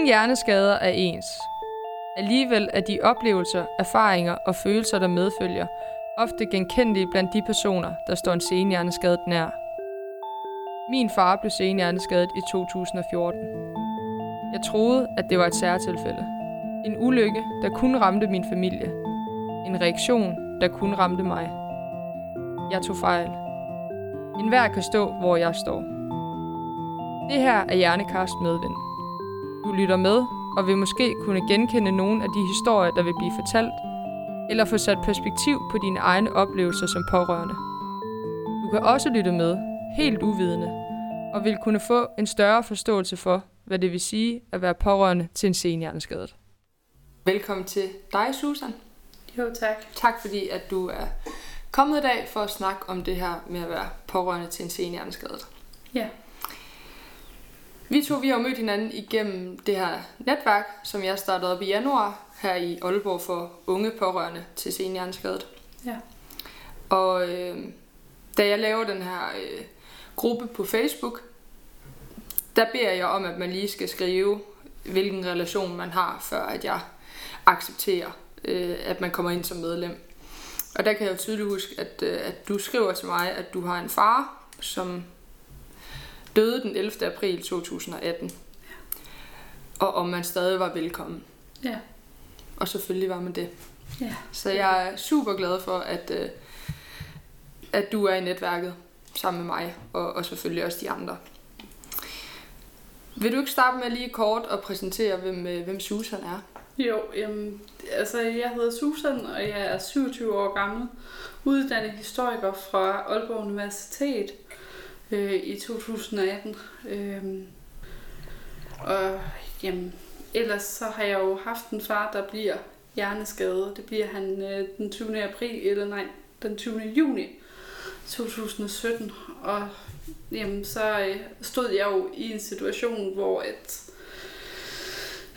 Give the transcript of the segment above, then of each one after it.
Ingen hjerneskader er ens. Alligevel er de oplevelser, erfaringer og følelser, der medfølger, ofte genkendelige blandt de personer, der står en senhjerneskadet nær. Min far blev senhjerneskadet i 2014. Jeg troede, at det var et særtilfælde. En ulykke, der kun ramte min familie. En reaktion, der kun ramte mig. Jeg tog fejl. En hver kan stå, hvor jeg står. Det her er Hjernekast Medvind. Du lytter med og vil måske kunne genkende nogle af de historier, der vil blive fortalt, eller få sat perspektiv på dine egne oplevelser som pårørende. Du kan også lytte med, helt uvidende, og vil kunne få en større forståelse for, hvad det vil sige at være pårørende til en senhjerneskadet. Velkommen til dig, Susan. Jo, tak. Tak fordi, at du er kommet i dag for at snakke om det her med at være pårørende til en senhjerneskadet. Ja. Vi to vi har jo mødt hinanden igennem det her netværk, som jeg startede op i januar her i Aalborg for unge pårørende til senhjerneskadet. Ja. Og øh, da jeg laver den her øh, gruppe på Facebook, der beder jeg om, at man lige skal skrive, hvilken relation man har, før at jeg accepterer, øh, at man kommer ind som medlem. Og der kan jeg jo tydeligt huske, at, øh, at du skriver til mig, at du har en far, som døde den 11. april 2018. Ja. Og om man stadig var velkommen. Ja. Og selvfølgelig var man det. Ja. Så jeg er super glad for, at, øh, at du er i netværket sammen med mig, og, og selvfølgelig også de andre. Vil du ikke starte med lige kort at præsentere, hvem, øh, hvem Susan er? Jo, jamen, altså jeg hedder Susan, og jeg er 27 år gammel, uddannet historiker fra Aalborg Universitet øh, i 2018. Øh, og jamen, ellers så har jeg jo haft en far, der bliver hjerneskadet. Det bliver han øh, den 20. april, eller nej, den 20. juni 2017. Og jamen, så øh, stod jeg jo i en situation, hvor at,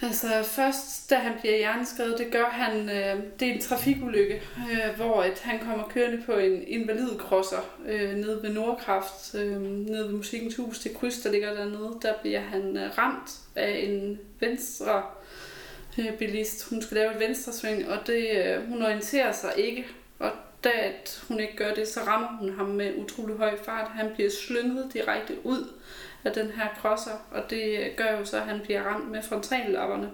Altså først, da han bliver hjerneskadet, det gør han, øh, det er en trafikulykke, øh, hvor et, han kommer kørende på en invalidkrosser øh, nede ved Nordkraft, øh, nede ved Musikkens Hus, det kryds, der ligger dernede. Der bliver han øh, ramt af en venstre øh, bilist. Hun skal lave et venstresving, og det, øh, hun orienterer sig ikke. Og da at hun ikke gør det, så rammer hun ham med utrolig høj fart. Han bliver slynget direkte ud af den her crosser, og det gør jo så, at han bliver ramt med frontallapperne,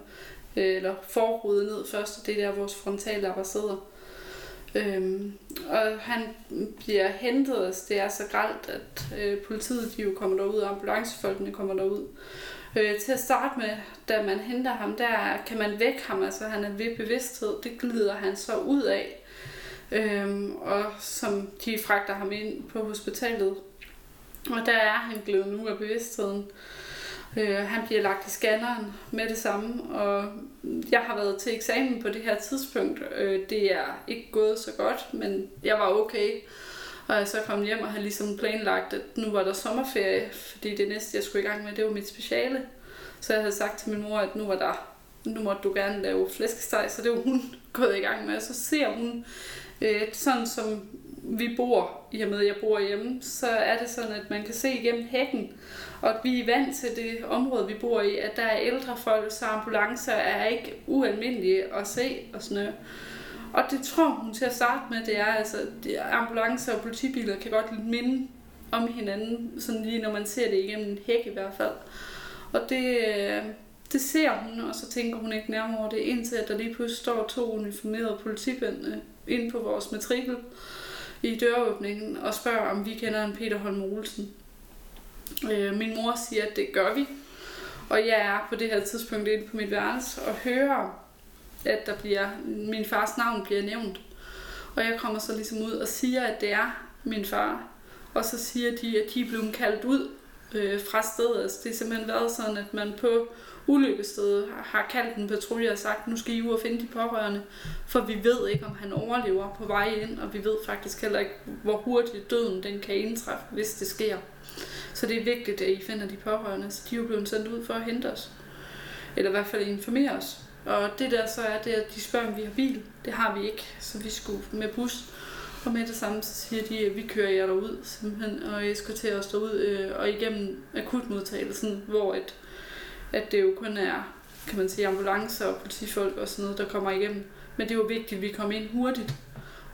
øh, eller forruden ned først, og det er der, vores frontallapper sidder. Øhm, og han bliver hentet, altså det er så gralt, at øh, politiet de jo kommer derud, og ambulancefolkene kommer derud. Øh, til at starte med, da man henter ham, der kan man vække ham, altså han er ved bevidsthed, det glider han så ud af. Øhm, og som de fragter ham ind på hospitalet, og der er han blevet nu af bevidstheden. Øh, han bliver lagt i scanneren med det samme, og jeg har været til eksamen på det her tidspunkt. Øh, det er ikke gået så godt, men jeg var okay. Og jeg så kom hjem og havde ligesom planlagt, at nu var der sommerferie, fordi det næste, jeg skulle i gang med, det var mit speciale. Så jeg havde sagt til min mor, at nu var der nu måtte du gerne lave flæskesteg, så det var hun gået i gang med. Og så ser hun, øh, sådan som vi bor, i og med at jeg bor hjemme, så er det sådan, at man kan se igennem hækken, og at vi er vant til det område, vi bor i, at der er ældre folk, så ambulancer er ikke ualmindelige at se og sådan noget. Og det tror hun til at starte med, det er altså, det ambulancer og politibiler kan godt minde om hinanden, sådan lige når man ser det igennem en hæk i hvert fald. Og det, øh, det ser hun, og så tænker hun ikke nærmere over det, indtil at der lige pludselig står to uniformerede politibænd øh, inde på vores matrikel i døråbningen og spørger, om vi kender en Peter Holm Olsen. Øh, min mor siger, at det gør vi. Og jeg er på det her tidspunkt inde på mit værelse og hører, at der bliver, min fars navn bliver nævnt. Og jeg kommer så ligesom ud og siger, at det er min far. Og så siger de, at de er blevet kaldt ud øh, fra stedet. Altså, det er simpelthen været sådan, at man på ulykkesstedet har kaldt en patrulje og sagt, nu skal I ud og finde de pårørende, for vi ved ikke, om han overlever på vej ind, og vi ved faktisk heller ikke, hvor hurtigt døden den kan indtræffe, hvis det sker. Så det er vigtigt, at I finder de pårørende, så de er jo blevet sendt ud for at hente os. Eller i hvert fald informere os. Og det der så er, det at de spørger, om vi har bil. Det har vi ikke, så vi skulle med bus. Og med det samme, så siger de, at vi kører jer derud, simpelthen, og eskorterer os derud, øh, og igennem akutmodtagelsen, hvor et, at det jo kun er kan man sige, ambulancer og politifolk og sådan noget, der kommer igennem. Men det var vigtigt, at vi kom ind hurtigt.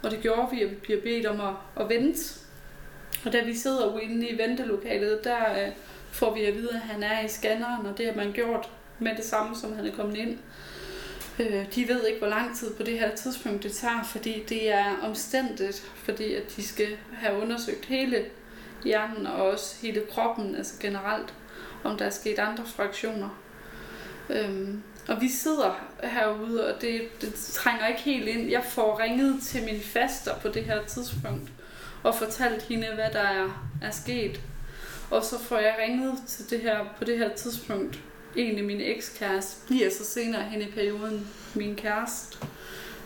Og det gjorde vi, at vi bliver bedt om at, at vente. Og da vi sidder inde i ventelokalet, der øh, får vi at vide, at han er i scanneren, og det har man gjort med det samme, som han er kommet ind. Øh, de ved ikke, hvor lang tid på det her tidspunkt det tager, fordi det er omstændigt, fordi at de skal have undersøgt hele hjernen og også hele kroppen, altså generelt, om der er sket andre fraktioner. Øhm, og vi sidder herude, og det, det trænger ikke helt ind. Jeg får ringet til min faster på det her tidspunkt, og fortalt hende, hvad der er, er sket. Og så får jeg ringet til det her, på det her tidspunkt en af mine ekskæreste, bliver så senere hen i perioden min kæreste,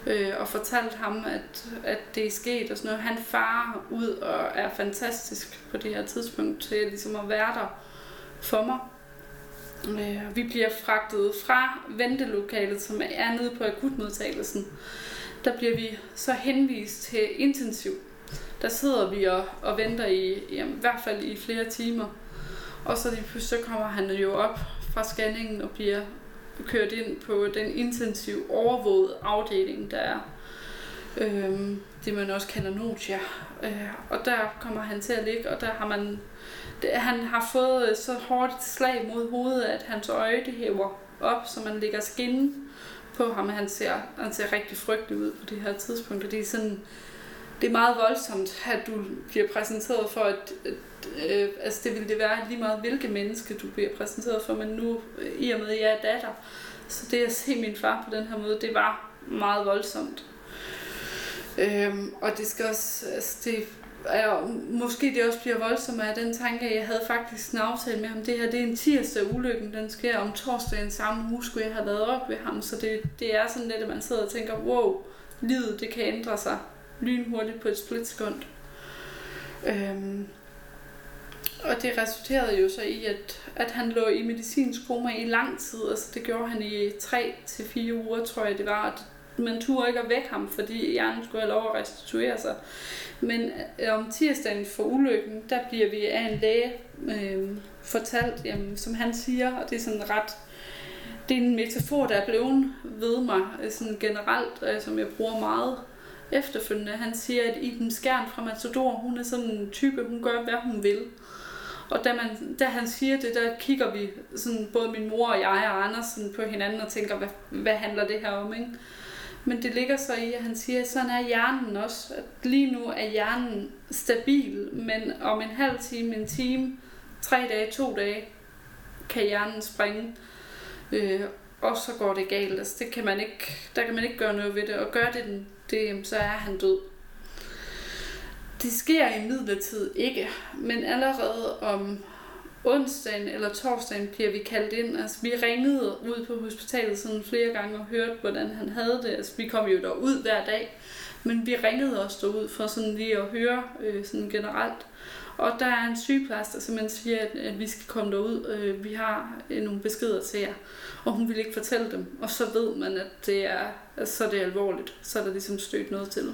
øh, og fortalt ham, at, at det er sket og sådan noget. Han farer ud og er fantastisk på det her tidspunkt til ligesom at være der for mig. Øh, vi bliver fragtet fra ventelokalet, som er nede på akutmodtagelsen. Der bliver vi så henvist til intensiv. Der sidder vi og, og venter i, jamen, i hvert fald i flere timer. Og så, lige så kommer han jo op fra scanningen og bliver kørt ind på den intensiv overvåget afdeling, der er. Øhm, det man også kalder Notia. Øh, og der kommer han til at ligge, og der har man det, han har fået øh, så hårdt et slag mod hovedet, at hans øje det hæver op, så man ligger skinnen på ham. Han ser, han ser rigtig frygtelig ud på det her tidspunkt, og det er sådan, det er meget voldsomt, at du bliver præsenteret for, at, at øh, altså det ville det være lige meget, hvilke menneske du bliver præsenteret for, men nu, øh, i og med, at jeg er datter, så det at se min far på den her måde, det var meget voldsomt. Øhm, og det skal også, altså det, og måske det også bliver voldsomt af den tanke, at jeg havde faktisk en aftale med ham. Det her det er en tirsdag, ulykken den sker om torsdagen samme uge, skulle jeg have været op ved ham. Så det, det er sådan lidt, at man sidder og tænker, wow, livet det kan ændre sig lynhurtigt på et splitsekund. Øhm, og det resulterede jo så i, at, at han lå i medicinsk koma i lang tid. Altså det gjorde han i 3 til fire uger, tror jeg det var. At man turde ikke at vække ham, fordi hjernen skulle have lov at restituere sig. Men øh, om tirsdagen for ulykken, der bliver vi af en læge øh, fortalt, jamen, som han siger, og det er sådan ret det er en metafor, der er blevet ved mig øh, sådan generelt, øh, som jeg bruger meget efterfølgende. Han siger, at i den skærm fra Matador, hun er sådan en type, hun gør, hvad hun vil. Og da, man, da han siger det, der kigger vi, sådan, både min mor og jeg og Anders sådan, på hinanden og tænker, hvad, hvad handler det her om? Ikke? Men det ligger så i, at han siger, at sådan er hjernen også. At lige nu er hjernen stabil, men om en halv time, en time, tre dage, to dage, kan hjernen springe. Øh, og så går det galt. Altså, det kan man ikke, der kan man ikke gøre noget ved det. Og gør det, det så er han død. Det sker i midlertid ikke, men allerede om onsdagen eller torsdagen bliver vi kaldt ind. Altså, vi ringede ud på hospitalet sådan flere gange og hørte, hvordan han havde det. Altså, vi kom jo derud hver dag, men vi ringede også derud for sådan lige at høre øh, sådan generelt. Og der er en sygeplejerske, der simpelthen siger, at, at vi skal komme derud. Øh, vi har øh, nogle beskeder til jer. Og hun vil ikke fortælle dem. Og så ved man, at det er, altså, så er det alvorligt. Så er der ligesom stødt noget til.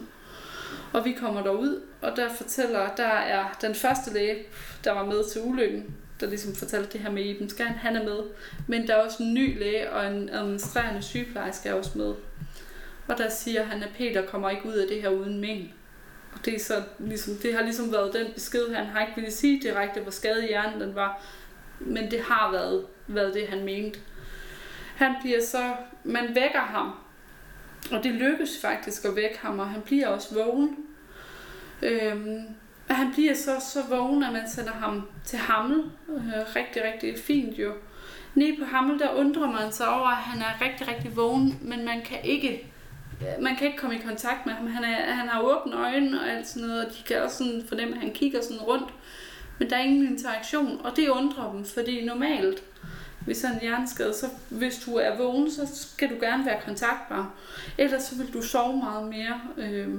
Og vi kommer derud, og der fortæller, der er den første læge, der var med til ulykken, der ligesom fortalte det her med Iben Skjern, han er med. Men der er også en ny læge og en administrerende sygeplejerske er også med. Og der siger han, at Peter kommer ikke ud af det her uden men. Og det, er så, ligesom, det har ligesom været den besked, han har ikke ville sige direkte, hvor skadet hjernen den var. Men det har været, været det, han mente. Han bliver så, man vækker ham, og det lykkes faktisk at vække ham, og han bliver også vågen. Øhm, han bliver så, så vågen, at man sender ham til Hammel. Øh, rigtig, rigtig fint jo. Nede på Hammel, der undrer man sig over, at han er rigtig, rigtig vågen, men man kan ikke man kan ikke komme i kontakt med ham. Han, er, han har åbne øjne og alt sådan noget, og de kan også sådan fornemme, at han kigger sådan rundt. Men der er ingen interaktion, og det undrer dem, fordi normalt, hvis han er hjerneskade, så hvis du er vågen, så skal du gerne være kontaktbar. Ellers så vil du sove meget mere. Øh,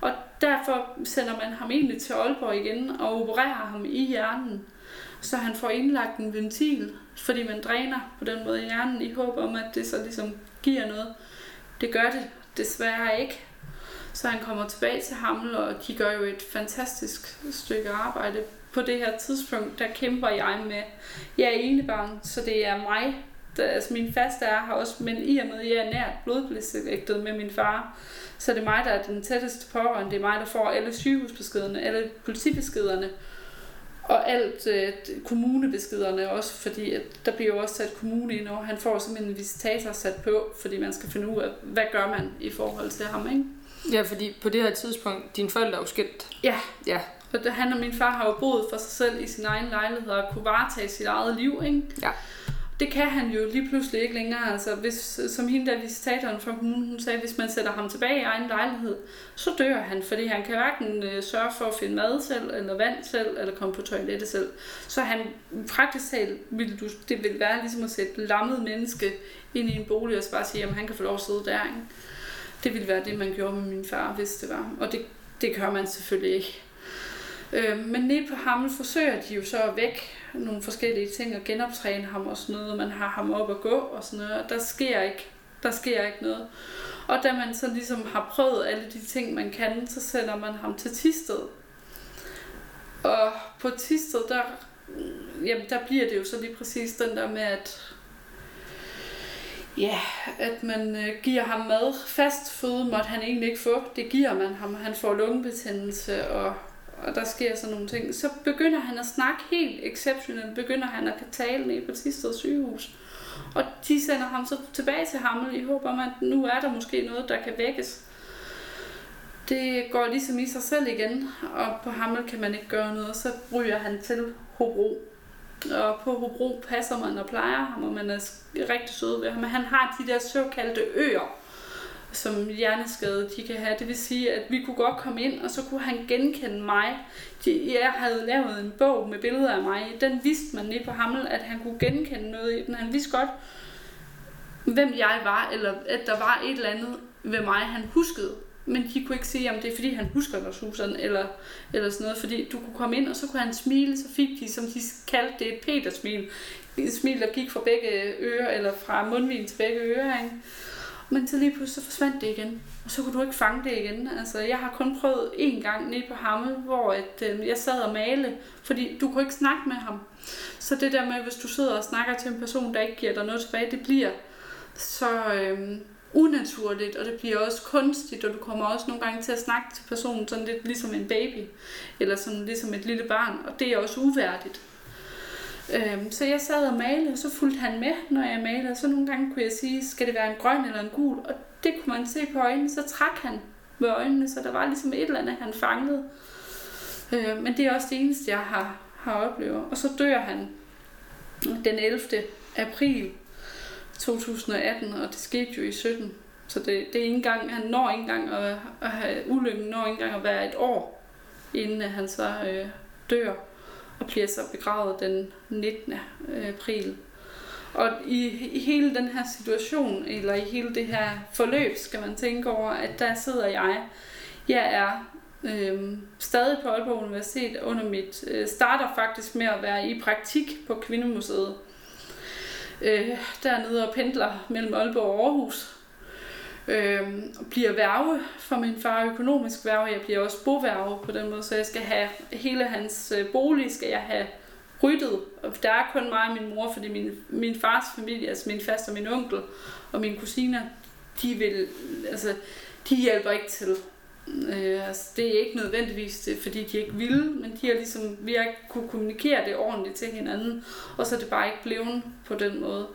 og derfor sender man ham egentlig til Aalborg igen og opererer ham i hjernen, så han får indlagt en ventil, fordi man dræner på den måde hjernen i håb om, at det så ligesom giver noget. Det gør det desværre ikke. Så han kommer tilbage til Hamel, og de gør jo et fantastisk stykke arbejde. På det her tidspunkt, der kæmper jeg med, jeg er enebarn, så det er mig, der, altså min faste er her også, men i og med, at jeg er nært blodblæsægtet med min far, så er det mig, der er den tætteste pårørende. Det er mig, der får alle sygehusbeskederne, alle politibeskederne, og alt øh, kommunebeskederne også, fordi at der bliver jo også sat kommune ind, og han får simpelthen en visitator sat på, fordi man skal finde ud af, hvad gør man i forhold til ham, ikke? Ja, fordi på det her tidspunkt, dine forældre er jo skilt. Ja, Ja, og han og min far har jo boet for sig selv i sin egen lejlighed og kunne varetage sit eget liv, ikke? Ja. Det kan han jo lige pludselig ikke længere. Altså, hvis, som hende der visitatoren fra kommunen, hun sagde, hvis man sætter ham tilbage i egen lejlighed, så dør han, fordi han kan hverken øh, sørge for at finde mad selv, eller vand selv, eller komme på toilettet selv. Så han praktisk talt, ville du, det ville være ligesom at sætte et lammet menneske ind i en bolig, og så bare sige, at han kan få lov at sidde der. Ikke? Det ville være det, man gjorde med min far, hvis det var. Og det, det gør man selvfølgelig ikke. Øh, men nede på ham forsøger de jo så at væk nogle forskellige ting og genoptræne ham og sådan noget. Man har ham op at gå og sådan noget. Og der sker ikke, der sker ikke noget. Og da man så ligesom har prøvet alle de ting, man kan, så sender man ham til Tisted. Og på Tisted, der, jamen, der bliver det jo så lige præcis den der med, at Ja, at man øh, giver ham mad. Fast føde måtte han egentlig ikke få. Det giver man ham. Han får lungebetændelse, og, og der sker sådan nogle ting. Så begynder han at snakke helt exceptionelt. Begynder han at kan tale ned på Tisted sygehus. Og de sender ham så tilbage til Hammel i håb om, at nu er der måske noget, der kan vækkes. Det går ligesom i sig selv igen, og på Hammel kan man ikke gøre noget. Så ryger han til Hobro. Og på Hobro passer man og plejer ham, og man er rigtig sød ved ham. Men han har de der såkaldte øer, som hjerneskade de kan have. Det vil sige, at vi kunne godt komme ind, og så kunne han genkende mig. De, jeg havde lavet en bog med billeder af mig. Den vidste man lige på Hammel, at han kunne genkende noget i den. Han vidste godt, hvem jeg var, eller at der var et eller andet ved mig, han huskede. Men de kunne ikke sige, om det er fordi, han husker dig, Susan, eller, eller sådan noget. Fordi du kunne komme ind, og så kunne han smile, så fik de, som de kaldte det, et Peter-smil. Et smil, der gik fra begge ører, eller fra mundvin til begge ører, ikke? Men så lige pludselig så forsvandt det igen. Og så kunne du ikke fange det igen. Altså, jeg har kun prøvet én gang nede på Hammel, hvor at, øh, jeg sad og male, fordi du kunne ikke snakke med ham. Så det der med, hvis du sidder og snakker til en person, der ikke giver dig noget tilbage, det bliver så øh, unaturligt, og det bliver også kunstigt, og du kommer også nogle gange til at snakke til personen sådan lidt ligesom en baby, eller sådan ligesom et lille barn, og det er også uværdigt. Øhm, så jeg sad og malede, og så fulgte han med, når jeg malede. Så nogle gange kunne jeg sige, skal det være en grøn eller en gul? Og det kunne man se på øjnene, så trak han med øjnene, så der var ligesom et eller andet, han fangede. Øh, men det er også det eneste, jeg har, har oplevet. Og så dør han den 11. april 2018, og det skete jo i 17. Så det, det er ikke engang, han når ikke engang at, at have ulykken, når ikke engang at være et år, inden han så øh, dør og bliver så begravet den 19. Øh, april. Og i, i hele den her situation, eller i hele det her forløb, skal man tænke over, at der sidder jeg. Jeg er øh, stadig på Aalborg Universitet under mit, øh, starter faktisk med at være i praktik på Kvindemuseet. Øh, dernede og pendler mellem Aalborg og Aarhus. Øh, bliver værve for min far, økonomisk værve. Jeg bliver også boværve på den måde, så jeg skal have hele hans øh, bolig, skal jeg have ryddet. Og der er kun mig og min mor, fordi min, min fars familie, altså min faster, min onkel og mine kusiner, de vil, altså, de hjælper ikke til. Øh, altså, det er ikke nødvendigvis det, fordi de ikke ville, men de har ligesom, vi har ikke kunne kommunikere det ordentligt til hinanden, og så er det bare ikke blevet på den måde.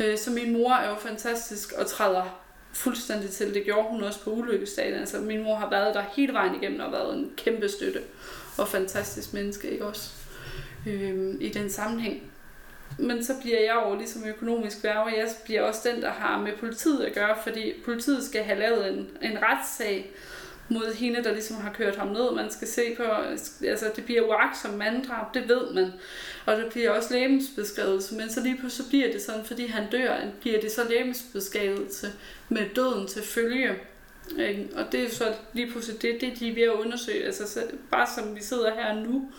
Øh, så min mor er jo fantastisk og træder fuldstændig til. Det gjorde hun også på ulykkesdagen. Altså, min mor har været der hele vejen igennem og været en kæmpe støtte og fantastisk menneske, ikke også? Øh, I den sammenhæng. Men så bliver jeg jo ligesom økonomisk værge, jeg bliver også den, der har med politiet at gøre, fordi politiet skal have lavet en, en retssag mod hende, der ligesom har kørt ham ned. Man skal se på, altså det bliver uagtsom manddrab, det ved man. Og det bliver også lægemsbeskrivelse, men så lige pludselig så bliver det sådan, fordi han dør, bliver det så lægemsbeskrivelse med døden til følge. Og det er så lige pludselig det, det de er ved at undersøge. Altså bare som vi sidder her nu,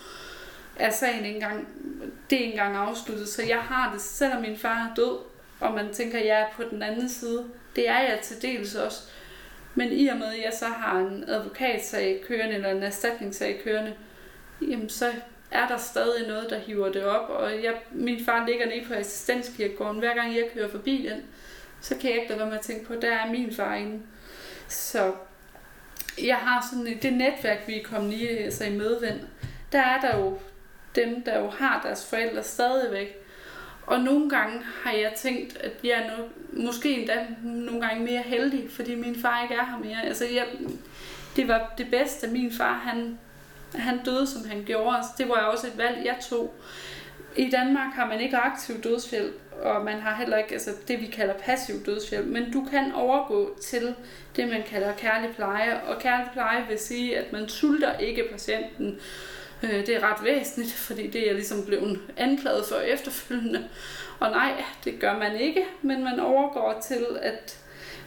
er sagen ikke engang, det er ikke engang afsluttet. Så jeg har det, selvom min far er død, og man tænker, at jeg er på den anden side. Det er jeg til dels også. Men i og med, at jeg så har en advokatsag kørende, eller en erstatningssag kørende, jamen så er der stadig noget, der hiver det op. Og jeg, min far ligger nede på assistenskirkegården. Hver gang jeg kører forbi den, så kan jeg ikke lade være med at tænke på, at der er min far inde. Så jeg har sådan det netværk, vi er kommet i, altså i medvind. Der er der jo dem, der jo har deres forældre stadigvæk. Og nogle gange har jeg tænkt, at jeg er no, måske endda nogle gange mere heldig, fordi min far ikke er her mere. Altså, jeg, det var det bedste, at min far han han døde, som han gjorde. Altså, det var også et valg, jeg tog. I Danmark har man ikke aktiv dødshjælp, og man har heller ikke altså det, vi kalder passiv dødshjælp, men du kan overgå til det, man kalder kærlig pleje. Og kærlig pleje vil sige, at man sulter ikke patienten. Øh, det er ret væsentligt, fordi det er jeg ligesom blevet anklaget for efterfølgende. Og nej, det gør man ikke, men man overgår til, at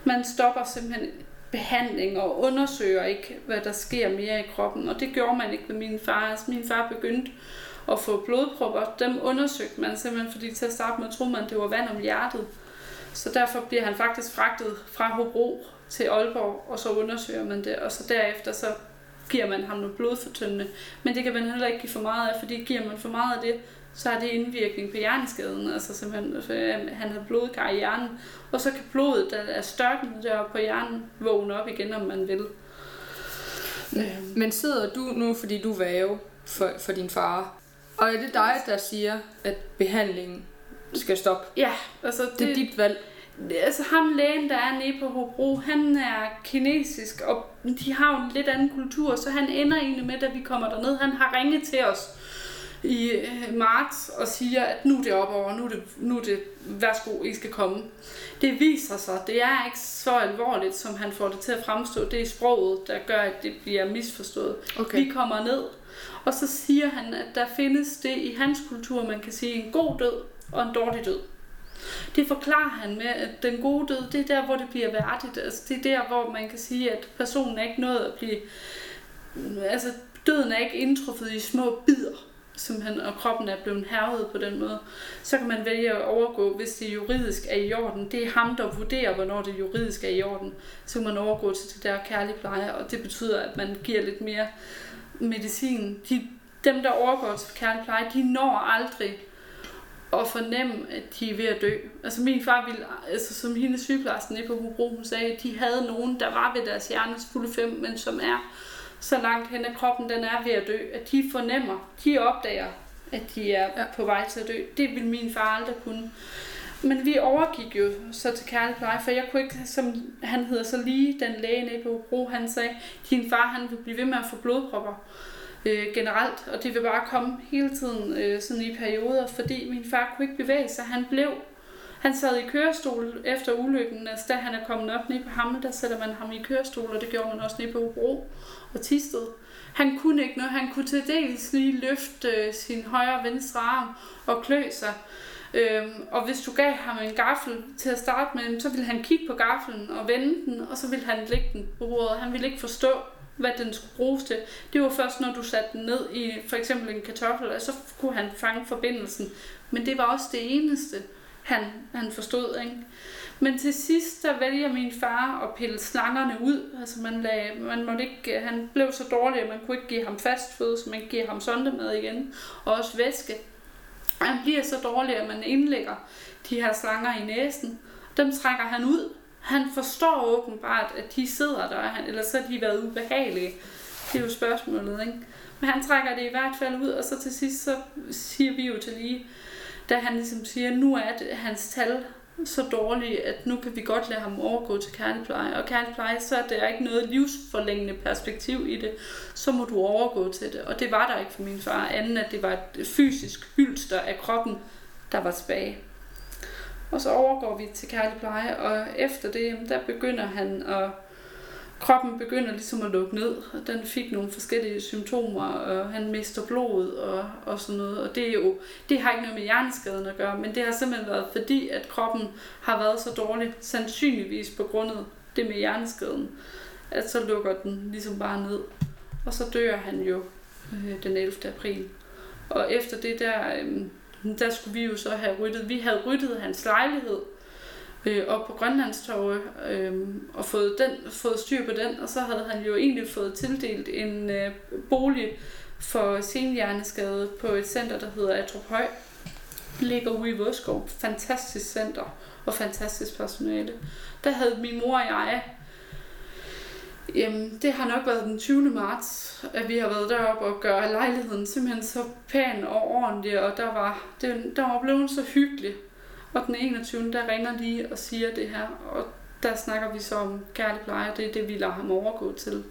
man stopper simpelthen behandling og undersøger ikke, hvad der sker mere i kroppen. Og det gjorde man ikke med min far. Altså, min far begyndte at få blodpropper. Dem undersøgte man simpelthen, fordi til at starte med troede man, det var vand om hjertet. Så derfor bliver han faktisk fragtet fra Hobro til Aalborg, og så undersøger man det, og så derefter så giver man ham noget blodfortyndende. Men det kan man heller ikke give for meget af, fordi giver man for meget af det, så har det indvirkning på hjerneskaden. Altså simpelthen, for han har blodkar i hjernen, og så kan blodet, der er størknet deroppe på hjernen, vågne op igen, om man vil. Men sidder du nu, fordi du væve for, for din far, og er det dig, der siger, at behandlingen skal stoppe? Ja, altså det, det er dit valg. Altså ham lægen, der er nede på Hobro, han er kinesisk, og de har jo en lidt anden kultur, så han ender egentlig med, da vi kommer derned, han har ringet til os i øh, marts og siger, at nu er det op over, nu er det, nu er det værsgo, I skal komme. Det viser sig, det er ikke så alvorligt, som han får det til at fremstå. Det er sproget, der gør, at det bliver misforstået. Okay. Vi kommer ned, og så siger han, at der findes det i hans kultur, man kan sige en god død og en dårlig død. Det forklarer han med, at den gode død, det er der, hvor det bliver værdigt. Altså, det er der, hvor man kan sige, at personen er ikke nået at blive... Altså, døden er ikke indtruffet i små bidder simpelthen, og kroppen er blevet hervet på den måde, så kan man vælge at overgå, hvis det juridisk er i orden. Det er ham, der vurderer, hvornår det juridisk er i orden. Så kan man overgå til det der kærlige pleje, og det betyder, at man giver lidt mere medicin. De, dem, der overgår til kærlig pleje, de når aldrig at fornemme, at de er ved at dø. Altså min far ville, altså som hende sygeplejersken på Hobro, hun sagde, at de havde nogen, der var ved deres hjernes fulde fem, men som er så langt hen ad kroppen den er ved at dø, at de fornemmer, de opdager, at de er ja. på vej til at dø. Det ville min far aldrig kunne. Men vi overgik jo så til kærlig pleje, for jeg kunne ikke, som han hedder så lige, den læge nede på Bro, han sagde, din far han vil blive ved med at få blodpropper øh, generelt, og det vil bare komme hele tiden øh, sådan i perioder, fordi min far kunne ikke bevæge sig. Han blev han sad i kørestol efter ulykken, altså da han er kommet op ned på Hammel, der sætter man ham i kørestol, og det gjorde man også ned på Hobro og Tisted. Han kunne ikke noget, han kunne til dels lige løfte øh, sin højre og venstre arm og klø sig. Øhm, og hvis du gav ham en gaffel til at starte med, så ville han kigge på gaffelen og vende den, og så ville han lægge den på bordet. Han ville ikke forstå, hvad den skulle bruges til. Det var først, når du satte den ned i for eksempel en kartoffel, og så kunne han fange forbindelsen. Men det var også det eneste han, han forstod. Ikke? Men til sidst, der vælger min far at pille slangerne ud. Altså man, lagde, man måtte ikke, øh, han blev så dårlig, at man kunne ikke give ham fast føde, så man giver ham sondemad igen. Og også væske. Han bliver så dårlig, at man indlægger de her slanger i næsen. Dem trækker han ud. Han forstår åbenbart, at de sidder der, eller så har de været ubehagelige. Det er jo spørgsmålet, ikke? Men han trækker det i hvert fald ud, og så til sidst, så siger vi jo til lige, da han ligesom siger, at nu er det, hans tal så dårlige, at nu kan vi godt lade ham overgå til kernepleje. Og kernepleje, så er der ikke noget livsforlængende perspektiv i det. Så må du overgå til det. Og det var der ikke for min far, anden at det var et fysisk hylster af kroppen, der var tilbage. Og så overgår vi til kærlig pleje, og efter det, der begynder han at kroppen begynder ligesom at lukke ned. Den fik nogle forskellige symptomer, og han mister blod og, og sådan noget. Og det, er jo, det har ikke noget med hjerneskaden at gøre, men det har simpelthen været fordi, at kroppen har været så dårlig, sandsynligvis på grund af det med hjerneskaden, at så lukker den ligesom bare ned. Og så dør han jo øh, den 11. april. Og efter det der, øh, der skulle vi jo så have ryddet. Vi havde ryddet hans lejlighed, øh, op på Grønlandstorvet øh, og fået, den, fået styr på den, og så havde han jo egentlig fået tildelt en øh, bolig for senhjerneskade på et center, der hedder Atrup Høj. Ligger ude i Vodskov. Fantastisk center og fantastisk personale. Der havde min mor og jeg Jamen, det har nok været den 20. marts, at vi har været deroppe og gøre lejligheden simpelthen så pæn og ordentlig, og der var, det, der var blevet så hyggeligt. Og den 21. der ringer lige og siger det her, og der snakker vi så om kærlig pleje, det er det, vi lader ham overgå til.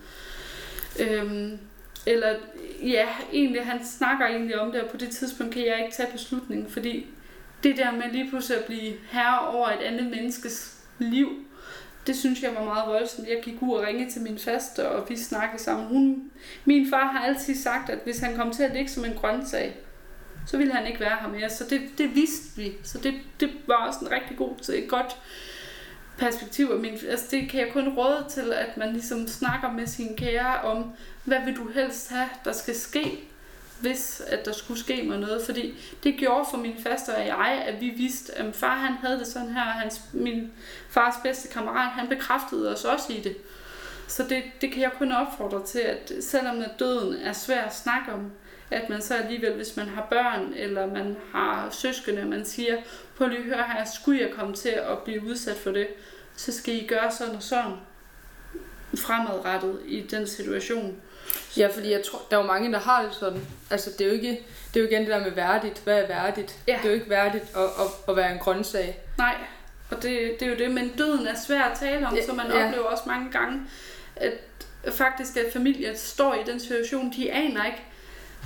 Øhm, eller ja, egentlig, han snakker egentlig om det, og på det tidspunkt kan jeg ikke tage beslutningen, fordi det der med lige pludselig at blive herre over et andet menneskes liv, det synes jeg var meget voldsomt. Jeg gik ud og ringede til min faste, og vi snakkede sammen. Hun, min far har altid sagt, at hvis han kom til at ligge som en grøntsag, så ville han ikke være her mere. Så det, det vidste vi. Så det, det var også en rigtig god, et godt perspektiv. Min, altså det kan jeg kun råde til, at man ligesom snakker med sine kære om, hvad vil du helst have, der skal ske, hvis at der skulle ske mig noget. Fordi det gjorde for min faste og jeg, at vi vidste, at far han havde det sådan her. Hans, min fars bedste kammerat, han bekræftede os også i det. Så det, det kan jeg kun opfordre til, at selvom at døden er svær at snakke om, at man så alligevel, hvis man har børn, eller man har søskende, man siger, på lige høre her, skulle jeg komme til at blive udsat for det, så skal I gøre sådan og sådan fremadrettet i den situation. Ja, fordi jeg tror, der er jo mange, der har det sådan. Altså, det er jo ikke, det er jo igen det der med værdigt. Hvad er værdigt? Ja. Det er jo ikke værdigt at, at, at være en grøntsag. Nej, og det, det er jo det. Men døden er svær at tale om, ja, så man ja. oplever også mange gange, at faktisk at familier står i den situation, de aner ikke,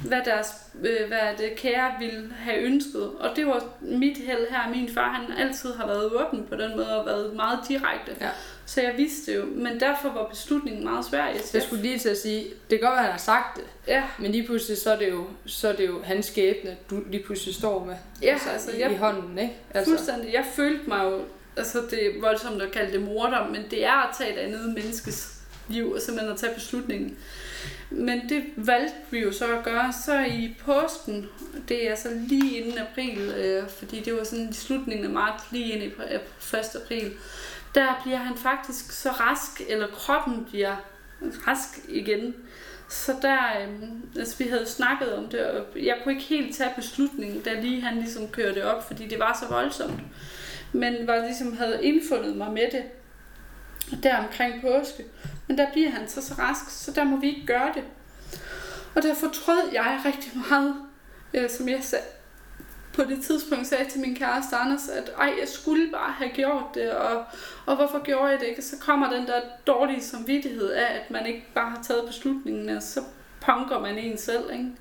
hvad deres øh, hvad det kære ville have ønsket. Og det var mit held her. Min far, han altid har været åben på den måde og været meget direkte. Ja. Så jeg vidste jo, men derfor var beslutningen meget svær. Jeg, jeg skulle lige til at sige, det kan godt være, at han har sagt det, ja. men lige pludselig så er, det jo, så er det jo hans skæbne, du lige pludselig står med ja, altså, altså, i, jeg, i hånden. Ikke? Altså. Fuldstændig. Jeg følte mig jo, altså det er voldsomt at kalde det morder, men det er at tage et andet menneskes liv og simpelthen at tage beslutningen. Men det valgte vi jo så at gøre. Så i påsken, det er så lige inden april, øh, fordi det var sådan i slutningen af marts, lige ind i 1. april, der bliver han faktisk så rask, eller kroppen bliver rask igen. Så der, øh, altså vi havde snakket om det, og jeg kunne ikke helt tage beslutningen, da lige han ligesom kørte op, fordi det var så voldsomt. Men var ligesom havde indfundet mig med det der omkring påske. Men der bliver han så så rask, så der må vi ikke gøre det. Og der fortrød jeg rigtig meget, øh, som jeg sagde, på det tidspunkt sagde til min kæreste Anders, at ej, jeg skulle bare have gjort det, og, og hvorfor gjorde jeg det ikke? Så kommer den der dårlige samvittighed af, at man ikke bare har taget beslutningen, og så punker man en selv. Ikke?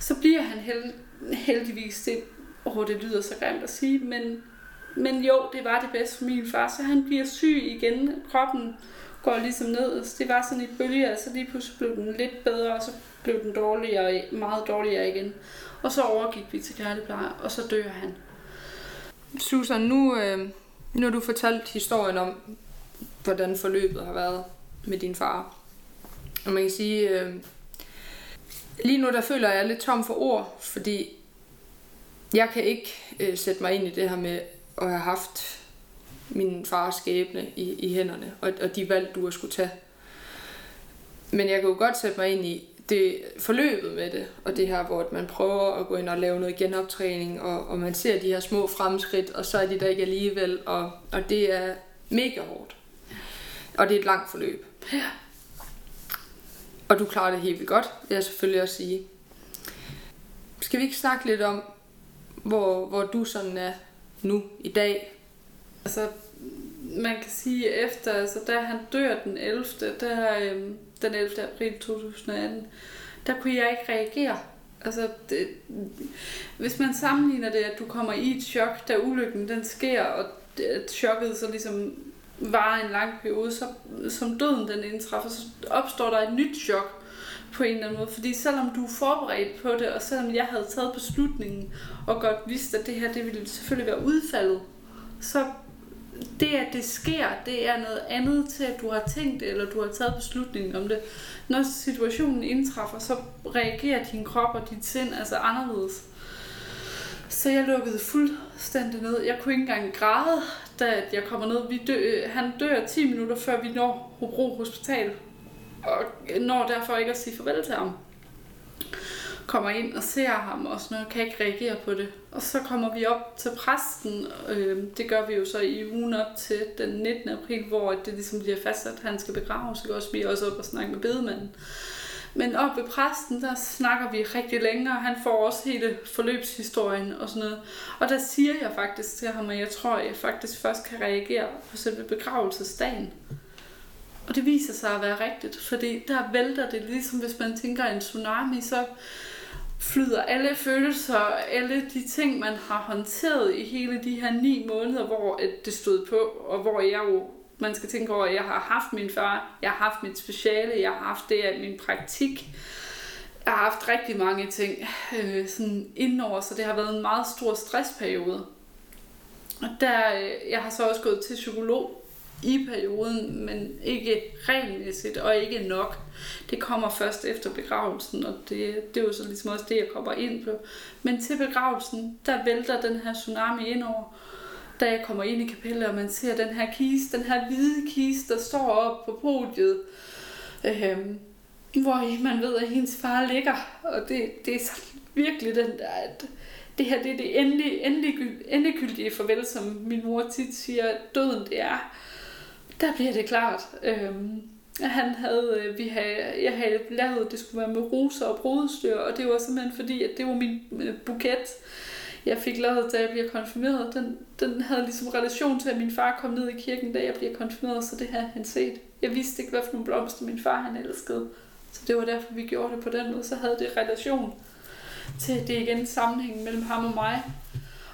Så bliver han held, heldigvis, det, åh, det lyder så grimt at sige, men, men jo, det var det bedste for min far, så han bliver syg igen, kroppen går ligesom ned, så det var sådan i bølger, så lige pludselig blev den lidt bedre, og så blev den dårligere, meget dårligere igen. Og så overgik vi til kærligpleje, og så dør han. Susan, nu, øh, nu har du fortalt historien om, hvordan forløbet har været med din far. Og man kan sige, øh, lige nu der føler jeg lidt tom for ord, fordi jeg kan ikke øh, sætte mig ind i det her med at have haft min fars skæbne i, i hænderne, og, og de valg, du har skulle tage. Men jeg kan jo godt sætte mig ind i, det forløbet med det, og det her, hvor man prøver at gå ind og lave noget genoptræning, og, og man ser de her små fremskridt, og så er de der ikke alligevel, og, og det er mega hårdt. Og det er et langt forløb. Ja. Og du klarer det helt vildt godt, vil jeg selvfølgelig også sige. Skal vi ikke snakke lidt om, hvor, hvor du sådan er nu i dag? Altså, man kan sige efter, altså da han dør den 11. Der, øhm, den 11. april 2018, der kunne jeg ikke reagere. Altså, det, hvis man sammenligner det, at du kommer i et chok, da ulykken den sker, og det, at chokket så ligesom var en lang periode, så som døden den indtræffer, så opstår der et nyt chok på en eller anden måde. Fordi selvom du er forberedt på det, og selvom jeg havde taget beslutningen, og godt vidste, at det her det ville selvfølgelig være udfaldet, så det, at det sker, det er noget andet til, at du har tænkt det, eller du har taget beslutningen om det. Når situationen indtræffer, så reagerer din krop og dit sind altså anderledes. Så jeg lukkede fuldstændig ned. Jeg kunne ikke engang græde, da jeg kommer ned. Vi dø, han dør 10 minutter, før vi når Hobro Hospital. Og når derfor ikke at sige farvel til ham kommer ind og ser ham og sådan noget, kan ikke reagere på det. Og så kommer vi op til præsten, øh, det gør vi jo så i ugen op til den 19. april, hvor det ligesom bliver fastsat, at han skal begraves, så også vi er også op og snakke med bedemanden. Men op ved præsten, der snakker vi rigtig længe, og han får også hele forløbshistorien og sådan noget. Og der siger jeg faktisk til ham, at jeg tror, at jeg faktisk først kan reagere på selve begravelsesdagen. Og det viser sig at være rigtigt, fordi der vælter det, ligesom hvis man tænker en tsunami, så flyder alle følelser, alle de ting, man har håndteret i hele de her ni måneder, hvor det stod på, og hvor jeg jo, man skal tænke over, at jeg har haft min far, jeg har haft mit speciale, jeg har haft det af min praktik, jeg har haft rigtig mange ting øh, sådan indover, så det har været en meget stor stressperiode. Og der, øh, jeg har så også gået til psykolog i perioden, men ikke regelmæssigt og ikke nok. Det kommer først efter begravelsen, og det, det er jo så ligesom også det, jeg kommer ind på. Men til begravelsen, der vælter den her tsunami ind over, da jeg kommer ind i kapellet, og man ser den her kiste, den her hvide kiste, der står op på podiet, øhm, hvor man ved, at hendes far ligger, og det, det er så virkelig den der, at det her det er det endelige, endelige, endegyldige farvel, som min mor tit siger, at døden det er der bliver det klart. Øhm, han havde, øh, vi havde, jeg havde lavet, at det skulle være med roser og brudestyr, og det var simpelthen fordi, at det var min øh, buket, jeg fik lavet, da jeg bliver konfirmeret. Den, den havde ligesom relation til, at min far kom ned i kirken, da jeg bliver konfirmeret, så det havde han set. Jeg vidste ikke, hvad for nogle blomster min far han elskede. Så det var derfor, vi gjorde det på den måde. Så havde det relation til det igen sammenhæng mellem ham og mig.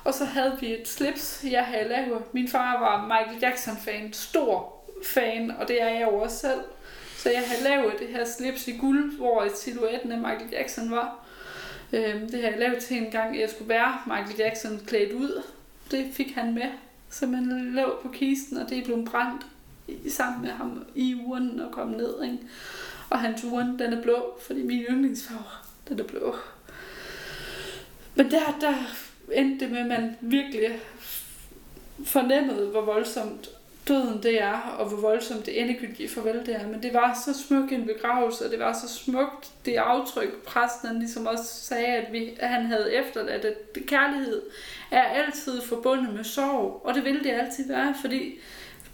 Og så havde vi et slips, jeg havde lavet. Min far var Michael Jackson-fan, stor fan, og det er jeg jo også selv. Så jeg havde lavet det her slips i guld, hvor silhuetten af Michael Jackson var. Øhm, det havde jeg lavet til en gang, jeg skulle være Michael Jackson klædt ud. Det fik han med. Så man lå på kisten, og det blev brændt sammen med ham i uren og kom ned. Ikke? Og hans uren, den er blå, fordi min yndlingsfarve, den er blå. Men der, der endte det med, at man virkelig fornemmede, hvor voldsomt døden det er, og hvor voldsomt det endegyldige farvel det er. Men det var så smuk en begravelse, og det var så smukt det aftryk, præsten han ligesom også sagde, at, vi, at han havde efterladt, at kærlighed er altid forbundet med sorg, og det vil det altid være, fordi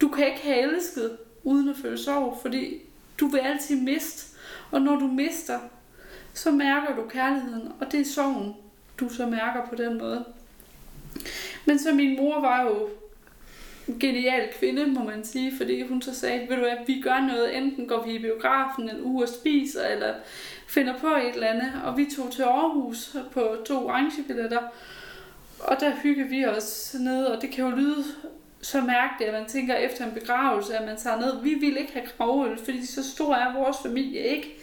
du kan ikke have elsket uden at føle sorg, fordi du vil altid miste, og når du mister, så mærker du kærligheden, og det er sorgen, du så mærker på den måde. Men så min mor var jo en genial kvinde, må man sige, fordi hun så sagde, ved du hvad, vi gør noget, enten går vi i biografen en uge og spiser, eller finder på et eller andet, og vi tog til Aarhus på to orangebilletter, og der hyggede vi os ned, og det kan jo lyde så mærkeligt, at man tænker efter en begravelse, at man tager ned. Vi ville ikke have gravøl, fordi så stor er vores familie ikke.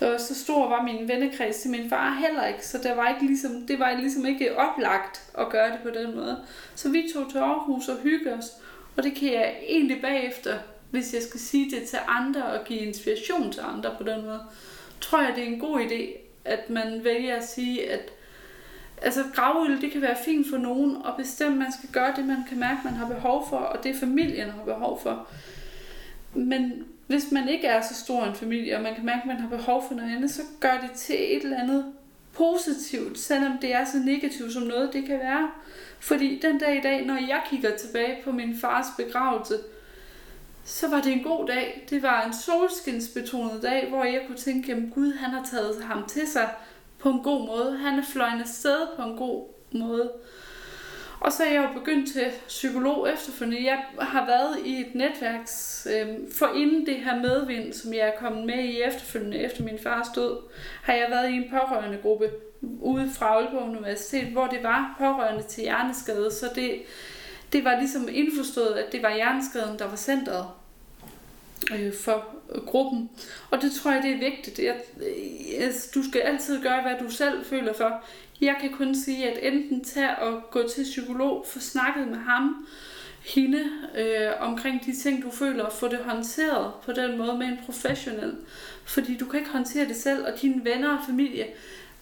Og så stor var min vennekreds til min far heller ikke, så det var, ikke ligesom, det var ligesom ikke oplagt at gøre det på den måde. Så vi tog til Aarhus og hyggede os, og det kan jeg egentlig bagefter, hvis jeg skal sige det til andre og give inspiration til andre på den måde, tror jeg, det er en god idé, at man vælger at sige, at altså gravøl, det kan være fint for nogen, og bestemt, man skal gøre det, man kan mærke, man har behov for, og det familien har behov for. Men hvis man ikke er så stor en familie, og man kan mærke, at man har behov for noget andet, så gør det til et eller andet positivt, selvom det er så negativt som noget, det kan være. Fordi den dag i dag, når jeg kigger tilbage på min fars begravelse, så var det en god dag. Det var en solskinsbetonet dag, hvor jeg kunne tænke, at Gud han har taget ham til sig på en god måde. Han er fløjende sted på en god måde. Og så er jeg jo begyndt til psykolog efterfølgende. Jeg har været i et netværks... øh, for inden det her medvind, som jeg er kommet med i efterfølgende efter min fars død, har jeg været i en pårørende gruppe ude fra Aalborg Universitet, hvor det var pårørende til hjerneskade. Så det, det var ligesom indforstået, at det var hjerneskaden, der var centret øh, for gruppen. Og det tror jeg, det er vigtigt. Jeg, jeg, du skal altid gøre, hvad du selv føler for. Jeg kan kun sige, at enten tage og gå til psykolog, få snakket med ham, hende, øh, omkring de ting, du føler, og få det håndteret på den måde med en professionel. Fordi du kan ikke håndtere det selv, og dine venner og familie,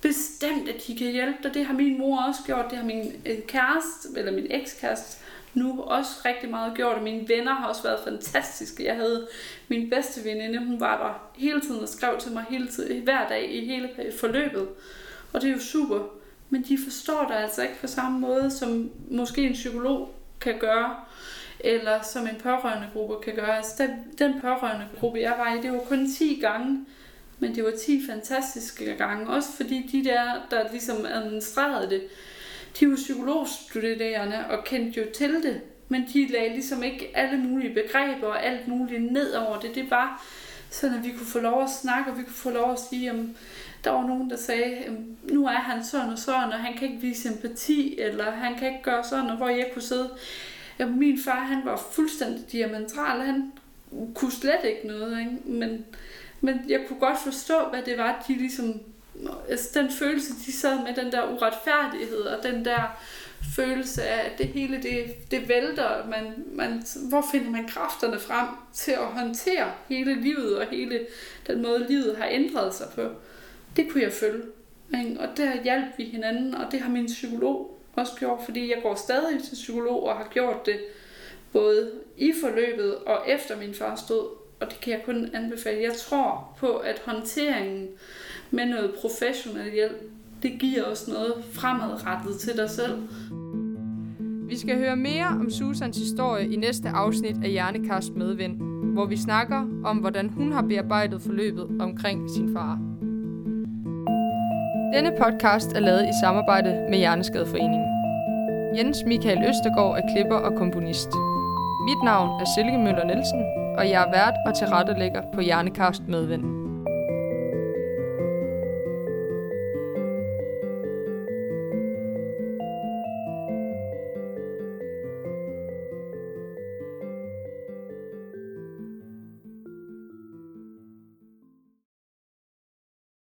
bestemt, at de kan hjælpe dig. Det har min mor også gjort, det har min øh, kæreste, eller min ekskæreste nu også rigtig meget gjort, og mine venner har også været fantastiske. Jeg havde min bedste veninde, hun var der hele tiden og skrev til mig hele tiden, hver dag i hele forløbet. Og det er jo super. Men de forstår dig altså ikke på samme måde, som måske en psykolog kan gøre, eller som en pårørende gruppe kan gøre. Altså den, den pårørende gruppe, jeg var i, det var kun 10 gange, men det var 10 fantastiske gange. Også fordi de der, der ligesom administrerede det, de var psykologstuderende og kendte jo til det, men de lagde ligesom ikke alle mulige begreber og alt muligt ned over det. Det var sådan, at vi kunne få lov at snakke, og vi kunne få lov at sige, om der var nogen, der sagde, nu er han sådan og sådan, og han kan ikke vise empati, eller han kan ikke gøre sådan, og hvor jeg kunne sidde. Ja, min far, han var fuldstændig diamantral, han kunne slet ikke noget, ikke? Men, men jeg kunne godt forstå, hvad det var, de ligesom altså den følelse, de sad med, den der uretfærdighed, og den der følelse af, at det hele, det, det vælter, man, man, hvor finder man kræfterne frem til at håndtere hele livet, og hele den måde, livet har ændret sig på. Det kunne jeg følge. Ikke? Og der hjalp vi hinanden, og det har min psykolog også gjort, fordi jeg går stadig til psykolog og har gjort det både i forløbet og efter min far stod, og det kan jeg kun anbefale. Jeg tror på, at håndteringen med noget professionel hjælp, det giver os noget fremadrettet til dig selv. Vi skal høre mere om Susans historie i næste afsnit af Hjernekast Medvind, hvor vi snakker om, hvordan hun har bearbejdet forløbet omkring sin far. Denne podcast er lavet i samarbejde med Hjerneskadeforeningen. Jens Michael Østergaard er klipper og komponist. Mit navn er Silke Møller Nielsen, og jeg er vært og tilrettelægger på Hjernekast Medvind.